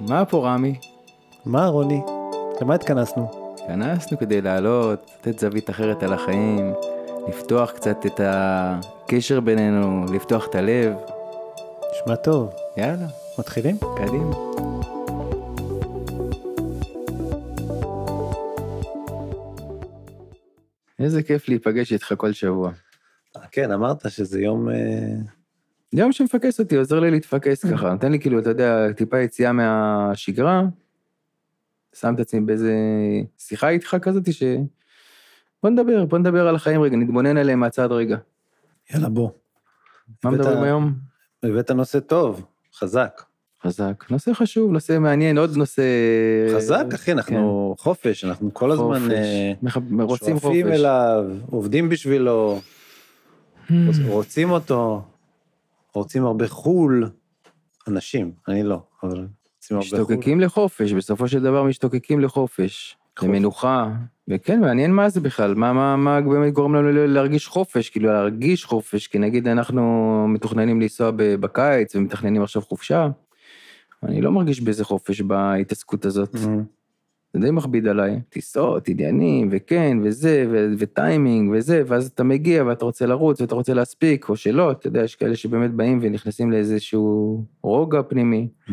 מה פה רמי? מה רוני? למה התכנסנו? התכנסנו כדי לעלות, לתת זווית אחרת על החיים, לפתוח קצת את הקשר בינינו, לפתוח את הלב. נשמע טוב. יאללה, מתחילים? קדימה. איזה כיף להיפגש איתך כל שבוע. כן, אמרת שזה יום... יום שמפקס אותי, עוזר לי להתפקס ככה, נותן לי כאילו, אתה יודע, טיפה יציאה מהשגרה, שם את עצמי באיזה שיחה איתך כזאת ש... בוא נדבר, בוא נדבר על החיים רגע, נתבונן עליהם מהצד רגע. יאללה, בוא. מה מדברים היום? הבאת נושא טוב, חזק. חזק. נושא חשוב, נושא מעניין, עוד נושא... חזק, אחי, אנחנו חופש, אנחנו כל הזמן כן. חופש. אה, רוצים חופש. שואפים אליו, עובדים בשבילו, Hmm. רוצים אותו, רוצים הרבה חו"ל. אנשים, אני לא, אבל רוצים הרבה חו"ל. משתוקקים לחופש, בסופו של דבר משתוקקים לחופש, חופש. למנוחה, וכן, מעניין מה זה בכלל, מה, מה, מה באמת גורם לנו להרגיש חופש, כאילו להרגיש חופש, כי נגיד אנחנו מתוכננים לנסוע בקיץ ומתכננים עכשיו חופשה, אני לא מרגיש באיזה חופש בהתעסקות הזאת, Mhm. זה די מכביד עליי, טיסות, עניינים, וכן, וזה, ו- וטיימינג, וזה, ואז אתה מגיע ואתה רוצה לרוץ ואתה רוצה להספיק, או שלא, אתה יודע, יש כאלה שבאמת באים ונכנסים לאיזשהו רוגע פנימי. Mhm.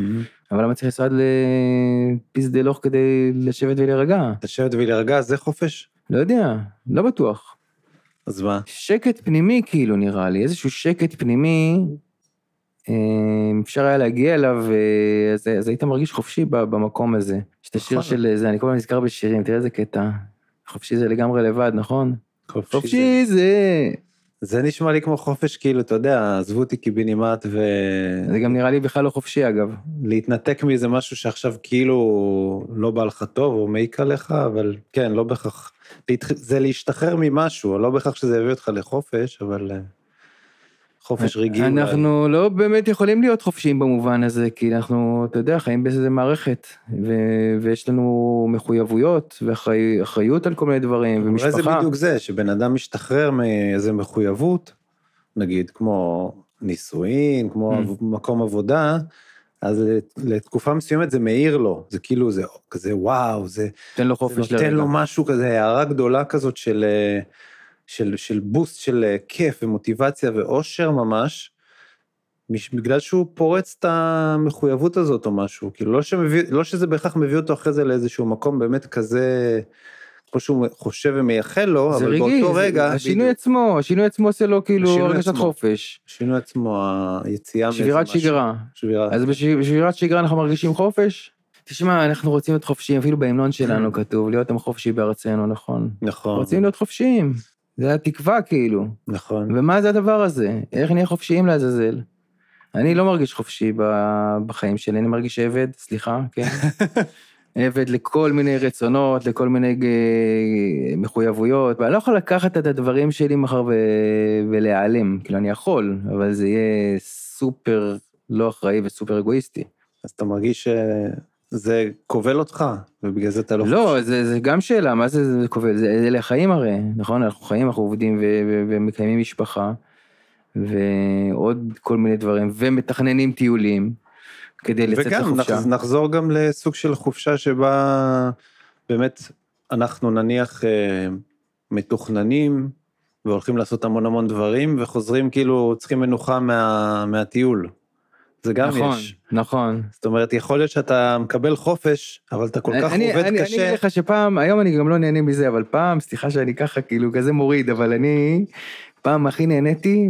אבל למה צריך לנסוע לפיסדלוך כדי לשבת ולהירגע? לשבת ולהירגע זה חופש? לא יודע, לא בטוח. אז מה? שקט פנימי כאילו נראה לי, איזשהו שקט פנימי, אפשר היה להגיע אליו, אה, אז, אז היית מרגיש חופשי במקום הזה. יש את השיר נכון. של זה, אני כל הזמן נזכר בשירים, תראה איזה קטע. חופשי זה לגמרי לבד, נכון? חופשי. חופשי זה... זה נשמע לי כמו חופש, כאילו, אתה יודע, עזבו אותי קיבינימט זה גם נראה לי בכלל לא חופשי אגב. ולהתנתק מאיזה משהו שעכשיו כאילו לא בא לך טוב או מעיק עליך, אבל כן, לא בהכרח, זה להשתחרר ממשהו, לא בהכרח שזה יביא אותך לחופש, אבל אה, חופש רגעי. אולי. אנחנו לא באמת יכולים להיות חופשיים במובן הזה, כי אנחנו, אתה יודע, חיים באיזה מערכת, ו- ויש לנו מחויבויות ואחריות על כל מיני דברים, אולי זה ומשפחה. בדיוק זה, שבן אדם משתחרר מאיזה מחויבות, נגיד כמו נישואין, כמו Mm. מקום עבודה, אז לת- לתקופה מסוימת זה מאיר לו, זה כאילו זה כזה וואו, זה תן לו זה חופש נותן לרגע. לו משהו כזה, הערה גדולה כזאת של, אה, של, של בוסט של אה, כיף ומוטיבציה ואושר ממש, מש- בגלל שהוא פורץ את המחויבות הזאת או משהו, כאילו לא, שמביא, לא שזה בהכרח מביא אותו אחרי זה לאיזשהו מקום באמת כזה, כמו שהוא חושב ומייחל לו, זה אבל רגעי, באותו זה- רגע, השינוי בדיוק, עצמו, השינוי עצמו עושה לו כאילו הרגשת. חופש, השינוי עצמו, היציאה מאיזה שבירת משהו. שגרה. שבירה. אז בש- בשבירת שגרה אנחנו מרגישים חופש? תשמע, אנחנו רוצים להיות חופשיים, אפילו בהמנון שלנו כתוב, להיות עם חופשי בארצנו, נכון? נכון, רוצים להיות חופשיים, זה התקווה כאילו. נכון. ומה זה הדבר הזה? איך נהיה חופשיים לעזאזל? אני לא מרגיש חופשי בחיים שלי, אני מרגיש עבד, סליחה, כן? עבד לכל מיני רצונות, לכל מיני אה, מחויבויות, ואני לא יכול לקחת את הדברים שלי מחר ו... ולהיעלם, כאילו אני יכול, אבל זה יהיה סופר לא אחראי וסופר אגואיסטי. אז אתה מרגיש שזה כובל אותך, ובגלל זה אתה לא לא, זה, זה גם שאלה, מה זה, זה כובל? זה, אלה החיים הרי, נכון? אנחנו חיים, אנחנו עובדים ו- ו- ומקיימים משפחה, ועוד כל מיני דברים, ומתכננים טיולים, כדי לצאת וגם לחופשה. נח, נחזור גם לסוג של חופשה שבה באמת אנחנו נניח אה, מתוכננים והולכים לעשות המון המון דברים וחוזרים כאילו צריכים מנוחה מה, מהטיול. זה גם נכון, יש. נכון. זאת אומרת יכול להיות שאתה מקבל חופש אבל אתה כל כך אני, עובד אני, קשה. אני אגיד לך שפעם, היום אני גם לא נהנה מזה, אבל פעם, סליחה שאני ככה כאילו כזה מוריד, אבל אני פעם הכי נהניתי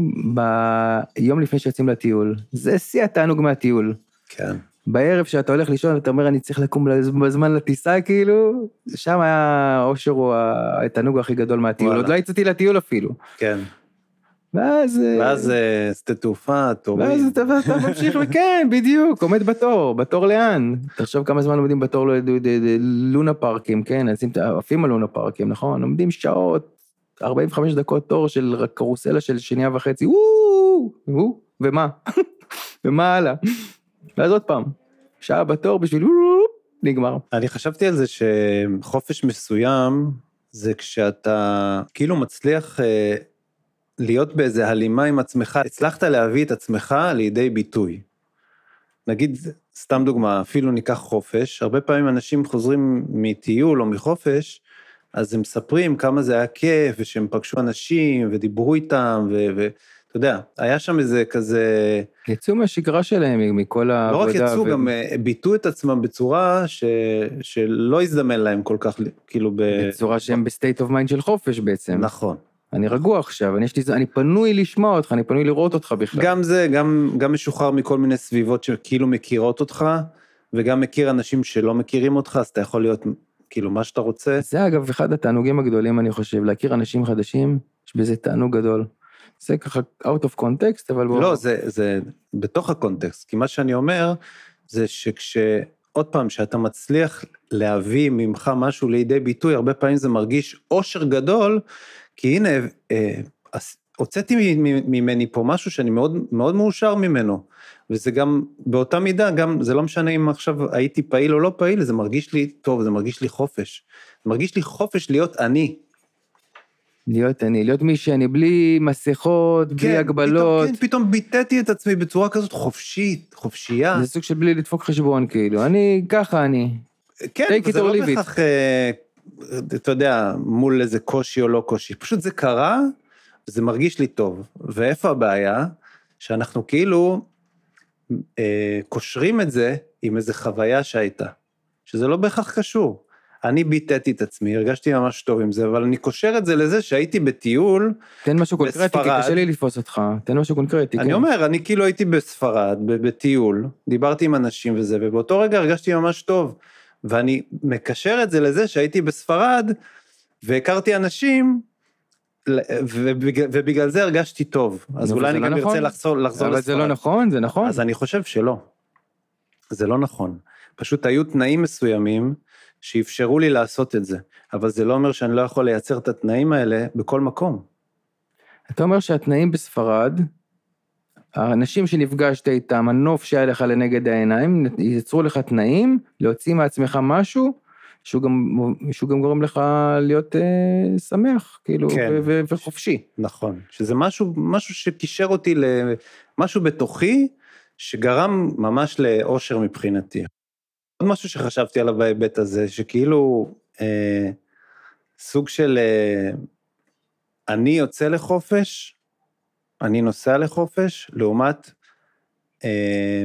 ביום לפני שיוצאים לטיול. זה שיא התענוג מהטיול. כן. בערב שאתה הולך לישון אתה אומר אני צריך לקום בזמן לטיסה כאילו שם היה האושר הוא התענוג הכי גדול מהטיול. עוד לא יצאתי לטיול אפילו כן. ואז אה, ואז אה, שדה תעופה ואז תורים. אתה, אתה ממשיך וכן בדיוק עומד בתור בתור לאן? תחשוב כמה זמן עומדים בתור ללונה פארקים כן עפים על לונה פארקים נכון? עומדים שעות 45 דקות תור של קרוסלה של שנייה וחצי וואו, ומה? ומה הלאה? ואז עוד פעם שעה בתור בשביל נגמר. אני חשבתי על זה שחופש מסוים זה כשאתה כאילו מצליח אה, להיות באיזה הלימה עם עצמך, הצלחת להביא את עצמך לידי ביטוי. נגיד, סתם דוגמה, אפילו ניקח חופש, הרבה פעמים אנשים חוזרים מטיול או מחופש, אז הם מספרים כמה זה היה כיף, ושהם פגשו אנשים, ודיברו איתם, ואתה יודע, היה שם איזה כזה... יצאו מהשגרה שלהם, מכל לא רק העבודה. יצאו, ו- גם אה, ביטאו את עצמם בצורה ש... שלא הזדמן להם כל כך, כאילו ב... בצורה שהם ב state of mind של חופש בעצם. נכון. אני רגוע עכשיו, אני, לי, אני פנוי לשמוע אותך, אני פנוי לראות אותך בכלל. גם זה, גם, גם משוחרר מכל מיני סביבות שכאילו מכירות אותך, וגם מכיר אנשים שלא מכירים אותך, אז אתה יכול להיות כאילו מה שאתה רוצה. זה אגב אחד התענוגים הגדולים, אני חושב, להכיר אנשים חדשים, יש בזה תענוג גדול. זה ככה out of context, אבל בואו... לא, זה, זה בתוך הקונטקסט, כי מה שאני אומר, זה שכש... עוד פעם, שאתה מצליח להביא ממך משהו לידי ביטוי, הרבה פעמים זה מרגיש אושר גדול, כי הנה, אה, הוצאתי ממני פה משהו שאני מאוד, מאוד מאושר ממנו. וזה גם, באותה מידה, גם, זה לא משנה אם עכשיו הייתי פעיל או לא פעיל, זה מרגיש לי טוב, זה מרגיש לי חופש. זה מרגיש לי חופש להיות אני. להיות אני, להיות מי שאני, בלי מסכות, בלי כן, הגבלות. פתאום, כן, פתאום ביטאתי את עצמי בצורה כזאת חופשית, חופשייה. זה סוג של בלי לדפוק חשבון, כאילו. אני, ככה אני. כן, or לא. בהכרח, אה, אתה יודע, מול איזה קושי או לא קושי, פשוט זה קרה, זה מרגיש לי טוב. ואיפה הבעיה? שאנחנו כאילו אה, קושרים את זה עם איזה חוויה שהייתה, שזה לא בהכרח קשור. אני ביטאתי את עצמי, הרגשתי ממש טוב עם זה, אבל אני קושר את זה לזה שהייתי בטיול, תן משהו קונקרטי, כי בספרד. קשה לי לתפוס אותך. תן משהו קונקרטי. אני כן. אומר, אני כאילו הייתי בספרד, בטיול, דיברתי עם אנשים וזה, ובאותו רגע הרגשתי ממש טוב. ואני מקשר את זה לזה שהייתי בספרד, והכרתי אנשים, ובגלל, ובגלל זה הרגשתי טוב. אז אבל אולי אני לא גם נכון. ארצה לחזור, לחזור אבל לספרד. זה לא נכון, זה נכון. אז אני חושב שלא. זה לא נכון. פשוט היו תנאים מסוימים שאפשרו לי לעשות את זה, אבל זה לא אומר שאני לא יכול לייצר את התנאים האלה בכל מקום. אתה אומר שהתנאים בספרד, האנשים שנפגשת איתם, הנוף שהיה לך לנגד העיניים, ייצרו לך תנאים להוציא מעצמך משהו שהוא גם, שהוא גם גורם לך להיות אה, שמח, כאילו, כן. ו- ו- וחופשי. נכון, שזה משהו, משהו שקישר אותי למשהו בתוכי, שגרם ממש לאושר מבחינתי. עוד משהו שחשבתי עליו בהיבט הזה, שכאילו אה, סוג של אה, אני יוצא לחופש, אני נוסע לחופש, לעומת אה,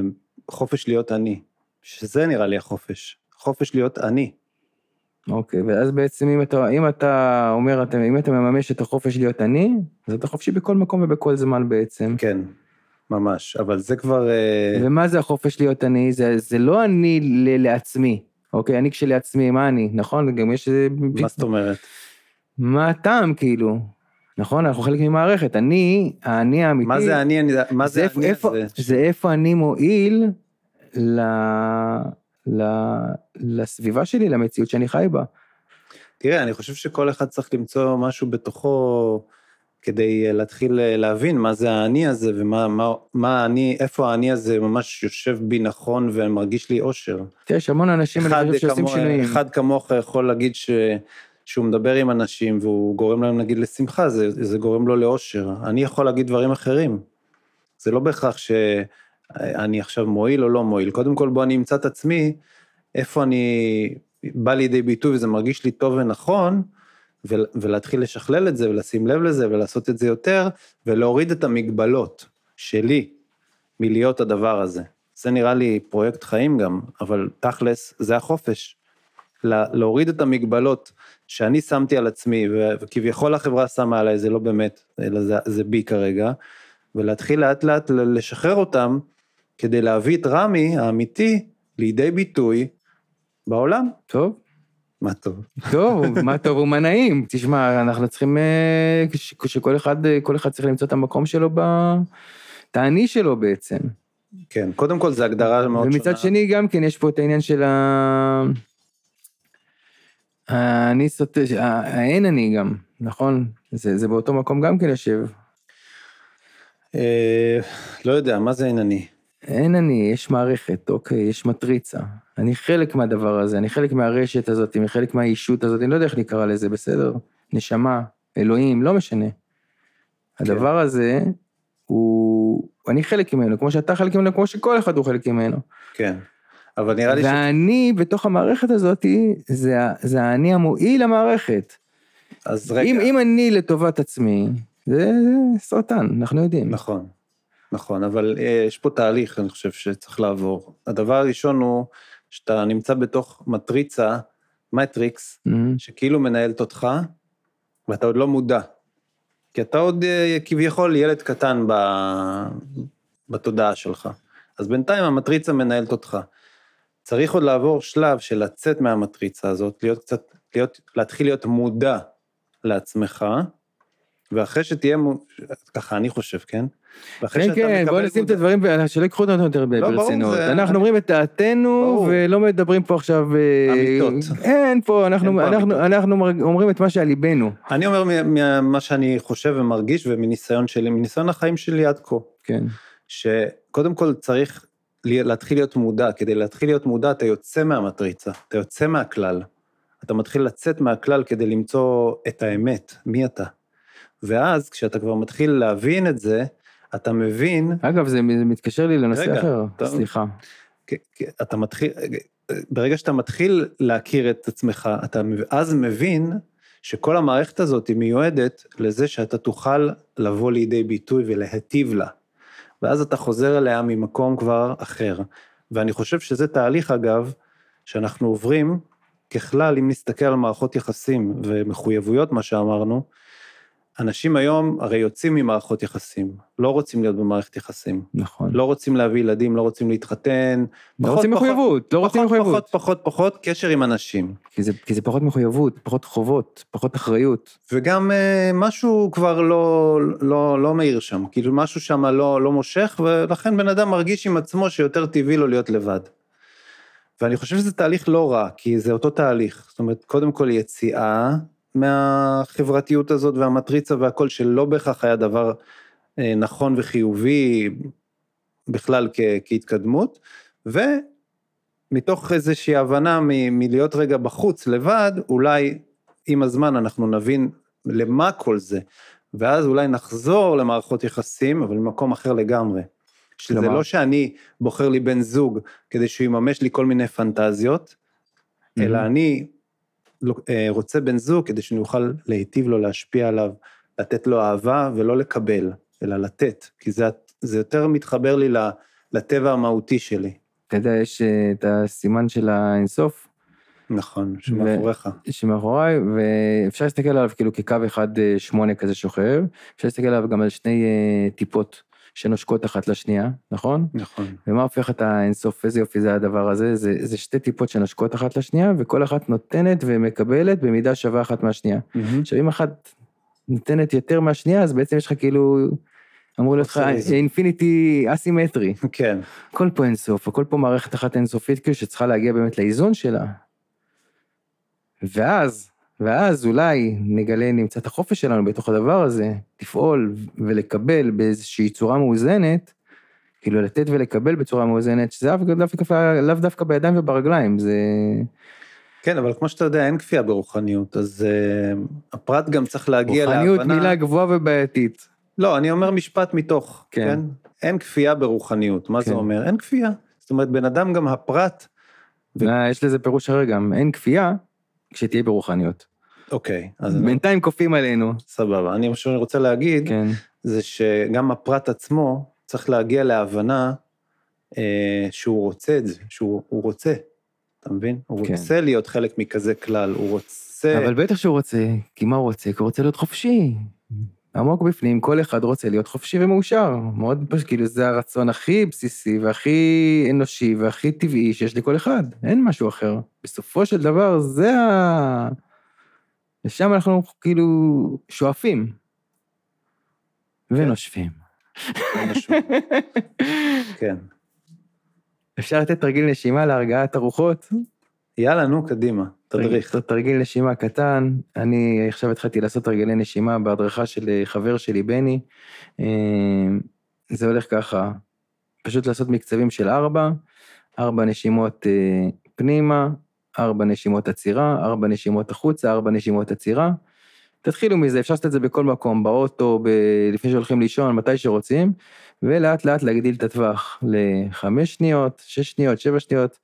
חופש להיות אני, שזה נראה לי החופש, חופש להיות אני. אוקיי, ואז בעצם אם אתה, אם אתה אומר, אתה, אם אתה מממש את החופש להיות אני, אז אתה חופשי בכל מקום ובכל זמן בעצם. כן, ממש, אבל זה כבר... אה, ומה זה החופש להיות אני? זה, זה לא אני ל- לעצמי, אוקיי? אני כשלעצמי, מה אני, נכון? גם יש. מה זאת אומרת? מה הטעם, כאילו? נכון? אנחנו חלק ממערכת. אני, האני האמיתי... מה זה אני, אני- מה זה איפה- אני איפה- הזה? זה איפה אני מועיל ל... ל... לסביבה שלי, למציאות שאני חי בה. תראה, אני חושב שכל אחד צריך למצוא משהו בתוכו כדי אה, להתחיל אה, להבין מה זה האני הזה ומה מה, מה האני, איפה האני הזה ממש יושב בי נכון ומרגיש לי אושר. תראה, יש המון אנשים, אני חושב, שעושים שינויים. אחד כמוך יכול להגיד ש, שהוא מדבר עם אנשים והוא גורם להם נגיד לשמחה, זה, זה גורם לו לאושר. אני יכול להגיד דברים אחרים. זה לא בהכרח שאני עכשיו מועיל או לא מועיל. קודם כל בוא אני אמצא את עצמי, איפה אני בא לידי ביטוי וזה מרגיש לי טוב ונכון, ול- ולהתחיל לשכלל את זה ולשים לב לזה ולעשות את זה יותר, ולהוריד את המגבלות שלי מלהיות הדבר הזה. זה נראה לי פרויקט חיים גם, אבל תכלס זה החופש. לה- להוריד את המגבלות שאני שמתי על עצמי, וכביכול החברה שמה עליי, זה לא באמת, אלא זה, זה בי כרגע, ולהתחיל לאט לאט לשחרר אותם, כדי להביא את רמי האמיתי לידי ביטוי בעולם. טוב, מה טוב. טוב, מה טוב ומה נעים. תשמע, אנחנו צריכים, אה, שכל אחד, כל אחד צריך למצוא את המקום שלו ב... את האני שלו בעצם. כן, קודם כל זו הגדרה מאוד שונה. ומצד שני גם כן יש פה את העניין של ה... האני סוטה, ה- האין אני גם, נכון? זה, זה באותו מקום גם כן יושב. אה, לא יודע, מה זה אין אני? אין אני, יש מערכת, אוקיי, יש מטריצה. אני חלק מהדבר הזה, אני חלק מהרשת הזאת, אני חלק מהאישות הזאת, אני לא יודע איך נקרא לזה, בסדר? נשמה, אלוהים, לא משנה. הדבר הזה, הוא, אני חלק ממנו, כמו שאתה חלק ממנו, כמו שכל אחד הוא חלק ממנו. כן. אבל נראה לי ש... ואני בתוך המערכת הזאת, זה, זה האני המועיל למערכת. אז רגע. אם, אם אני לטובת עצמי, זה, סרטן, אנחנו יודעים. נכון, נכון, אבל אה, יש פה תהליך, אני חושב שצריך לעבור. הדבר הראשון הוא שאתה נמצא בתוך מטריצה, מטריקס, Mhm. שכאילו מנהלת אותך, ואתה עוד לא מודע. כי אתה עוד אה, כביכול ילד קטן ב... בתודעה שלך. אז בינתיים המטריצה מנהלת אותך. צריך עוד לעבור שלב של לצאת מהמטריצה הזאת, להיות קצת, להיות, להתחיל להיות מודע לעצמך, ואחרי שתהיה, ככה אני חושב, כן? כן, כן, בוא מקבל נשים את הדברים, שלא ייקחו אותנו יותר לא, ברצינות. אנחנו אומרים את דעתנו. ולא מדברים פה עכשיו... אה, אמיתות. אין פה, אנחנו- אומרים את מה שעל ליבנו. אני אומר ממה שאני חושב ומרגיש, ומניסיון שלי, מניסיון החיים שלי עד כה. כן. שקודם כל צריך להתחיל להיות מודע, כדי להתחיל להיות מודע אתה יוצא מהמטריצה, אתה יוצא מהכלל. אתה מתחיל לצאת מהכלל כדי למצוא את האמת, מי אתה. ואז כשאתה כבר מתחיל להבין את זה, אתה מבין, אגב, זה מתקשר לי לנושא רגע, אחר. טוב. סליחה. אתה מתחיל, ברגע שאתה מתחיל להכיר את עצמך, אתה אז מבין שכל המערכת הזאת היא מיועדת לזה שאתה תוכל לבוא לידי ביטוי ולהטיב לה. ואז אתה חוזר אליה ממקום כבר אחר. ואני חושב שזה תהליך, אגב, שאנחנו עוברים, ככלל, אם נסתכל על מערכות יחסים ומחויבויות, מה שאמרנו, אנשים היום הרי יוצאים ממערכות יחסים, לא רוצים להיות במערכת יחסים, נכון. לא רוצים להביא ילדים, לא רוצים להתחתן. לא פחות, רוצים פחות, מחויבות, לא רוצים פחות, מחויבות. פחות, פחות, פחות קשר עם אנשים. כי זה, כי זה פחות מחויבות, פחות חובות, פחות אחריות. וגם אה, משהו כבר לא, לא, לא מאיר שם, כאילו משהו שם לא, לא מושך, ולכן בן אדם מרגיש עם עצמו שיותר טבעי לו להיות לבד. ואני חושב שזה תהליך לא רע, כי זה אותו תהליך. זאת אומרת, קודם כל יציאה מהחברתיות הזאת והמטריצה והכל, שלא בהכרח היה דבר אה, נכון וחיובי בכלל כ, כהתקדמות, ומתוך איזושהי הבנה מ, מלהיות רגע בחוץ לבד, אולי עם הזמן אנחנו נבין למה כל זה, ואז אולי נחזור למערכות יחסים, אבל במקום אחר לגמרי. שזה? לא שאני בוחר לי בן זוג כדי שהוא יממש לי כל מיני פנטזיות, אלא. אני רוצה בן זוג כדי שאני אוכל להיטיב לו, להשפיע עליו, לתת לו אהבה ולא לקבל, אלא לתת, כי זה, זה יותר מתחבר לי לטבע המהותי שלי. אתה יודע, יש אה, את הסימן של האינסוף, נכון, שמאחוריך. שמאחוריי, ואפשר להסתכל עליו כאילו כקו אחד אה, שמונה כזה שוכב, אפשר להסתכל עליו גם על שני אה, טיפות שנושקות אחת לשנייה, נכון? נכון. ומה הופך את האינסוף, איזה יופי זה הדבר הזה, זה, זה שתי טיפות שנושקות אחת לשנייה, וכל אחת נותנת ומקבלת במידה שווה אחת מהשנייה. מהמם. עכשיו אם אחת נותנת יותר מהשנייה, אז בעצם יש לך כאילו, להיות לך. אינפיניטי אסימטרי. כן, הכל פה אינסוף, הכל פה מערכת אחת אינסופית כאילו שצריכה להגיע באמת לאיזון שלה. ואז, ואז אולי נגלה, נמצא את החופש שלנו בתוך הדבר הזה, לפעול ולקבל באיזושהי צורה מאוזנת, כאילו לתת ולקבל בצורה מאוזנת, שזה לאו דווקא, לאו דווקא בידיים וברגליים, זה... כן, אבל כמו שאתה יודע, אין כפייה ברוחניות, אז uh, הפרט גם צריך להגיע להבנה... רוחניות מילה גבוהה ובעייתית. לא, אני אומר משפט מתוך, כן. כן? אין כפייה ברוחניות, מה כן. זה אומר? אין כפייה. זאת אומרת, בן אדם גם הפרט, ו- אה, יש לזה פירוש אחר גם, אין כפייה כשתהיה ברוחניות. אוקיי, אז אני- בינתיים כופים עלינו. סבבה. אני, מה שאני רוצה להגיד, כן, זה שגם הפרט עצמו צריך להגיע להבנה אה, שהוא רוצה את זה, שהוא הוא רוצה, אתה מבין? הוא כן. רוצה להיות חלק מכזה כלל, הוא רוצה... אבל בטח שהוא רוצה, כי מה הוא רוצה? כי הוא רוצה להיות חופשי. עמוק בפנים, כל אחד רוצה להיות חופשי ומאושר. מאוד פשוט, כאילו זה הרצון הכי בסיסי והכי אנושי והכי טבעי שיש לכל אחד, אין משהו אחר. בסופו של דבר זה ה... לשם אנחנו כאילו שואפים. ונושפים. כן. אפשר לתת תרגיל נשימה להרגעת הרוחות? יאללה, נו, קדימה, תדריך. תרגיל נשימה קטן, אני עכשיו התחלתי לעשות תרגילי נשימה בהדרכה של אה, חבר שלי, בני. אה, זה הולך ככה, פשוט לעשות מקצבים של ארבע, ארבע נשימות אה, פנימה, ארבע נשימות עצירה, ארבע נשימות החוצה, ארבע נשימות עצירה, תתחילו מזה, אפשר לעשות את זה בכל מקום, באוטו, ב... לפני שהולכים לישון, מתי שרוצים, ולאט לאט להגדיל את הטווח לחמש שניות, שש שניות, שבע שניות.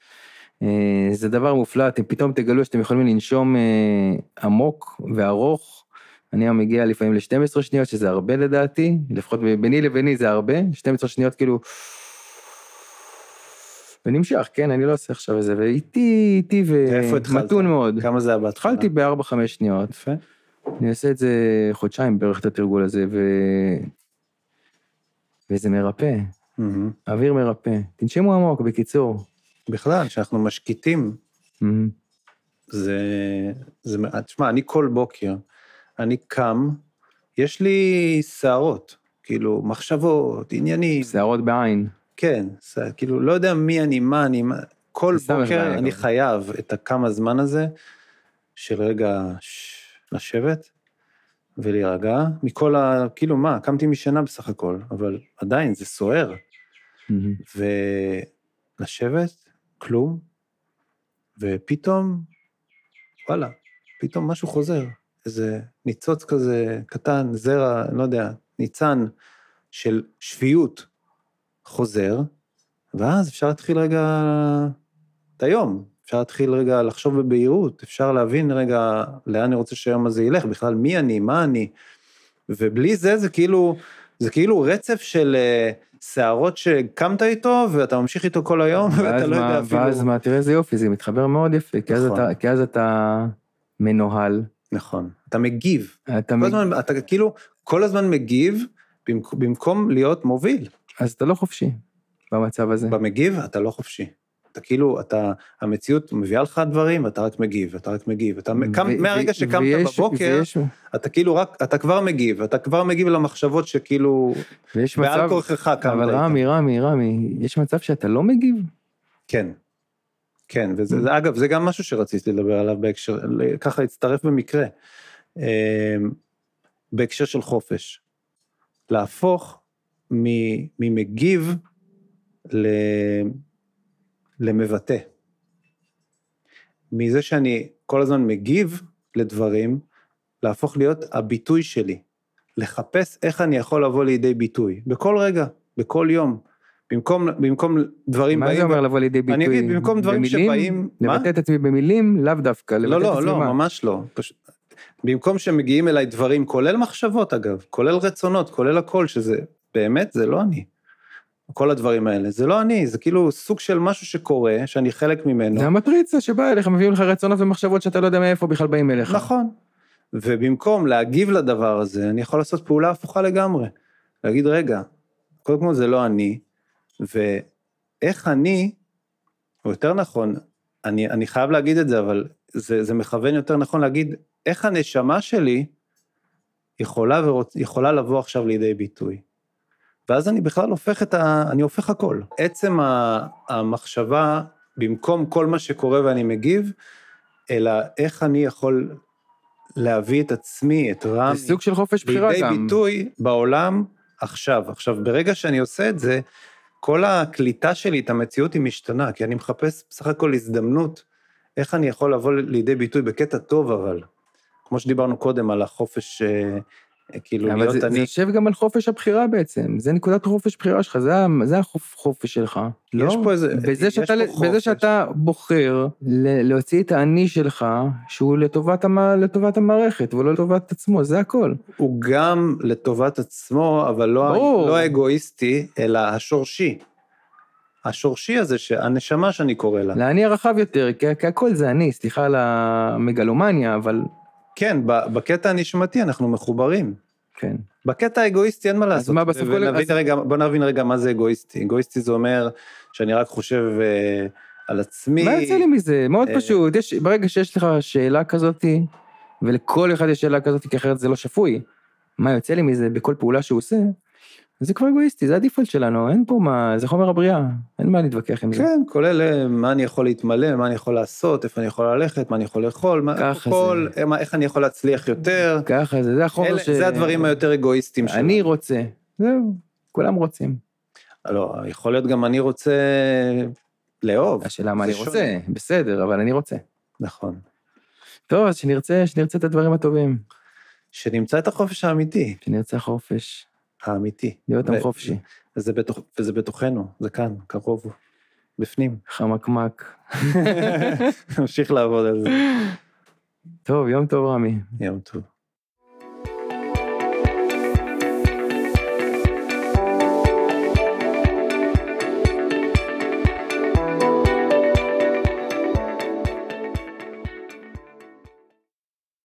אה, זה דבר מופלא, אתם פתאום תגלו שאתם יכולים לנשום אה, עמוק וארוך. אני היום מגיע לפעמים ל-12 שניות, שזה הרבה לדעתי, לפחות ביני לביני זה הרבה, 12 שניות כאילו... ונמשך, כן, אני לא עושה עכשיו איזה, ואיטי, איטי? ומתון מאוד. כמה זה היה בהתחלה? התחלתי ב-4-5 שניות. יפה. אני עושה את זה חודשיים בערך את התרגול הזה, ו... וזה מרפא, מהמם. אוויר מרפא. תנשמו עמוק, בקיצור. בכלל, כשאנחנו משקיטים, מהמם. זה, זה, תשמע, אני כל בוקר, אני קם, יש לי שערות, כאילו, מחשבות, עניינים, שערות בעין. כן, ש- כאילו, לא יודע מי אני, מה אני, מה, כל בוקר אני גם. חייב את הכמה זמן הזה של רגע ש- לשבת ולהירגע, מכל ה... כאילו, מה, קמתי משינה בסך הכל, אבל עדיין, זה סוער. מהמם. ולשבת, כלום, ופתאום, וואלה, פתאום משהו חוזר. איזה ניצוץ כזה קטן, זרע, לא יודע, ניצן של שפיות חוזר, ואז אפשר להתחיל רגע את היום. אפשר להתחיל רגע לחשוב בבהירות, אפשר להבין רגע לאן אני רוצה שהיום הזה ילך, בכלל מי אני, מה אני. ובלי זה זה כאילו, זה כאילו רצף של אה, שערות שקמת איתו ואתה ממשיך איתו כל היום ואתה לא מה- יודע אפילו... ואז מה, תראה איזה יופי, זה מתחבר מאוד יפה, כי אז נכון. אתה- כי אז אתה מנוהל. נכון, אתה מגיב. אתה כל מג- הזמן, אתה כאילו כל הזמן מגיב במק- במקום להיות מוביל. אז אתה לא חופשי במצב הזה. במגיב אתה לא חופשי. אתה כאילו, אתה, המציאות מביאה לך דברים, אתה רק מגיב, אתה רק מגיב. אתה קם, ו- מהרגע ו- שקמת ויש- בבוקר, ויש- אתה כאילו רק, אתה כבר מגיב, אתה כבר מגיב למחשבות שכאילו, ויש בעל מצב, כורחך קמת אבל. רמי, רמי, רמי, יש מצב שאתה לא מגיב? כן. כן, וזה, Mm. אגב, זה גם משהו שרציתי לדבר עליו בהקשר, ככה הצטרף במקרה. אמ, בהקשר של חופש. להפוך ממגיב. למבטא. מזה שאני כל הזמן מגיב לדברים, להפוך להיות הביטוי שלי. לחפש איך אני יכול לבוא לידי ביטוי, בכל רגע, בכל יום. במקום, במקום דברים מה באים... זה אומר לבוא לידי ביטוי? אני אגיד, במקום דברים במילים? שבאים... מה? לבטא את עצמי במילים? לאו דווקא, לבטא לא, את לא, עצמי לא, מה? ממש לא. פשוט... במקום שמגיעים אליי דברים, כולל מחשבות אגב, כולל רצונות, כולל הכל, שזה באמת, זה לא אני. כל הדברים האלה, זה לא אני, זה כאילו סוג של משהו שקורה, שאני חלק ממנו. זה המטריצה שבאה אליך, מביאים לך רצונות ומחשבות שאתה לא יודע מאיפה בכלל באים אליך. נכון. ובמקום להגיב לדבר הזה, אני יכול לעשות פעולה הפוכה לגמרי. להגיד, רגע, קודם כל זה לא אני, ואיך אני, או יותר נכון, אני, אני חייב להגיד את זה, אבל זה, זה מכוון יותר נכון להגיד, איך הנשמה שלי יכולה, ורוצ, יכולה לבוא עכשיו לידי ביטוי. ואז אני בכלל הופך את ה... אני הופך הכל. עצם המחשבה, במקום כל מה שקורה ואני מגיב, אלא איך אני יכול להביא את עצמי, את רמי, זה סוג של חופש בחירה לידי גם. ביטוי בעולם עכשיו. עכשיו, ברגע שאני עושה את זה, כל הקליטה שלי, את המציאות היא משתנה, כי אני מחפש בסך הכל הזדמנות, איך אני יכול לבוא לידי ביטוי בקטע טוב, אבל. כמו שדיברנו קודם על החופש, אה, כאילו, אבל להיות זה, זה אני. יושב גם על חופש הבחירה בעצם, זה נקודת החופש בחירה שלך, זה, זה החופש שלך. לא? יש פה איזה- בזה יש שאתה, פה בזה חופש. שאתה בוחר להוציא את האני שלך, שהוא לטובת, המ, לטובת המערכת ולא לטובת עצמו, זה הכל. הוא גם לטובת עצמו, אבל לא, ברור. לא האגואיסטי, אלא השורשי. השורשי הזה, הנשמה שאני קורא לה. לאני הרחב יותר, כי, כי הכל זה אני, סליחה על המגלומניה, אבל כן, בקטע הנשמתי אנחנו מחוברים. כן. בקטע האגואיסטי אין מה לעשות. מה, בסוף כל- ונבין אז- רגע, בוא נבין רגע מה זה אגואיסטי. אגואיסטי זה אומר שאני רק חושב אה, על עצמי. מה יוצא לי מזה? מאוד אה, פשוט, יש, ברגע שיש לך שאלה כזאתי, ולכל אחד יש שאלה כזאתי, כי אחרת זה לא שפוי, מה יוצא לי מזה בכל פעולה שהוא עושה, זה כבר אגואיסטי, זה הדיפולט שלנו, אין פה מה, זה חומר הבריאה, אין מה להתווכח עם זה. כן, כולל אה, מה אני יכול להתמלא, מה אני יכול לעשות, איפה אני יכול ללכת, מה אני יכול לאכול, מה, כל, אה, מה- איך אני יכול להצליח יותר. ככה זה, זה החומר אלה, ש... זה הדברים היותר אגואיסטיים שלנו. אני רוצה, זהו, כולם רוצים. לא, יכול להיות גם אני רוצה לאהוב. השאלה מה זה אני שונה. רוצה, בסדר, אבל אני רוצה. נכון. טוב, אז שנרצה, שנרצה את הדברים הטובים. שנמצא את החופש האמיתי, שנרצה חופש, האמיתי. להיות עם חופשי. וזה, בתוך, וזה בתוכנו, זה כאן, קרוב, בפנים. חמקמק. נמשיך לעבוד על זה. טוב, יום טוב רמי. יום טוב.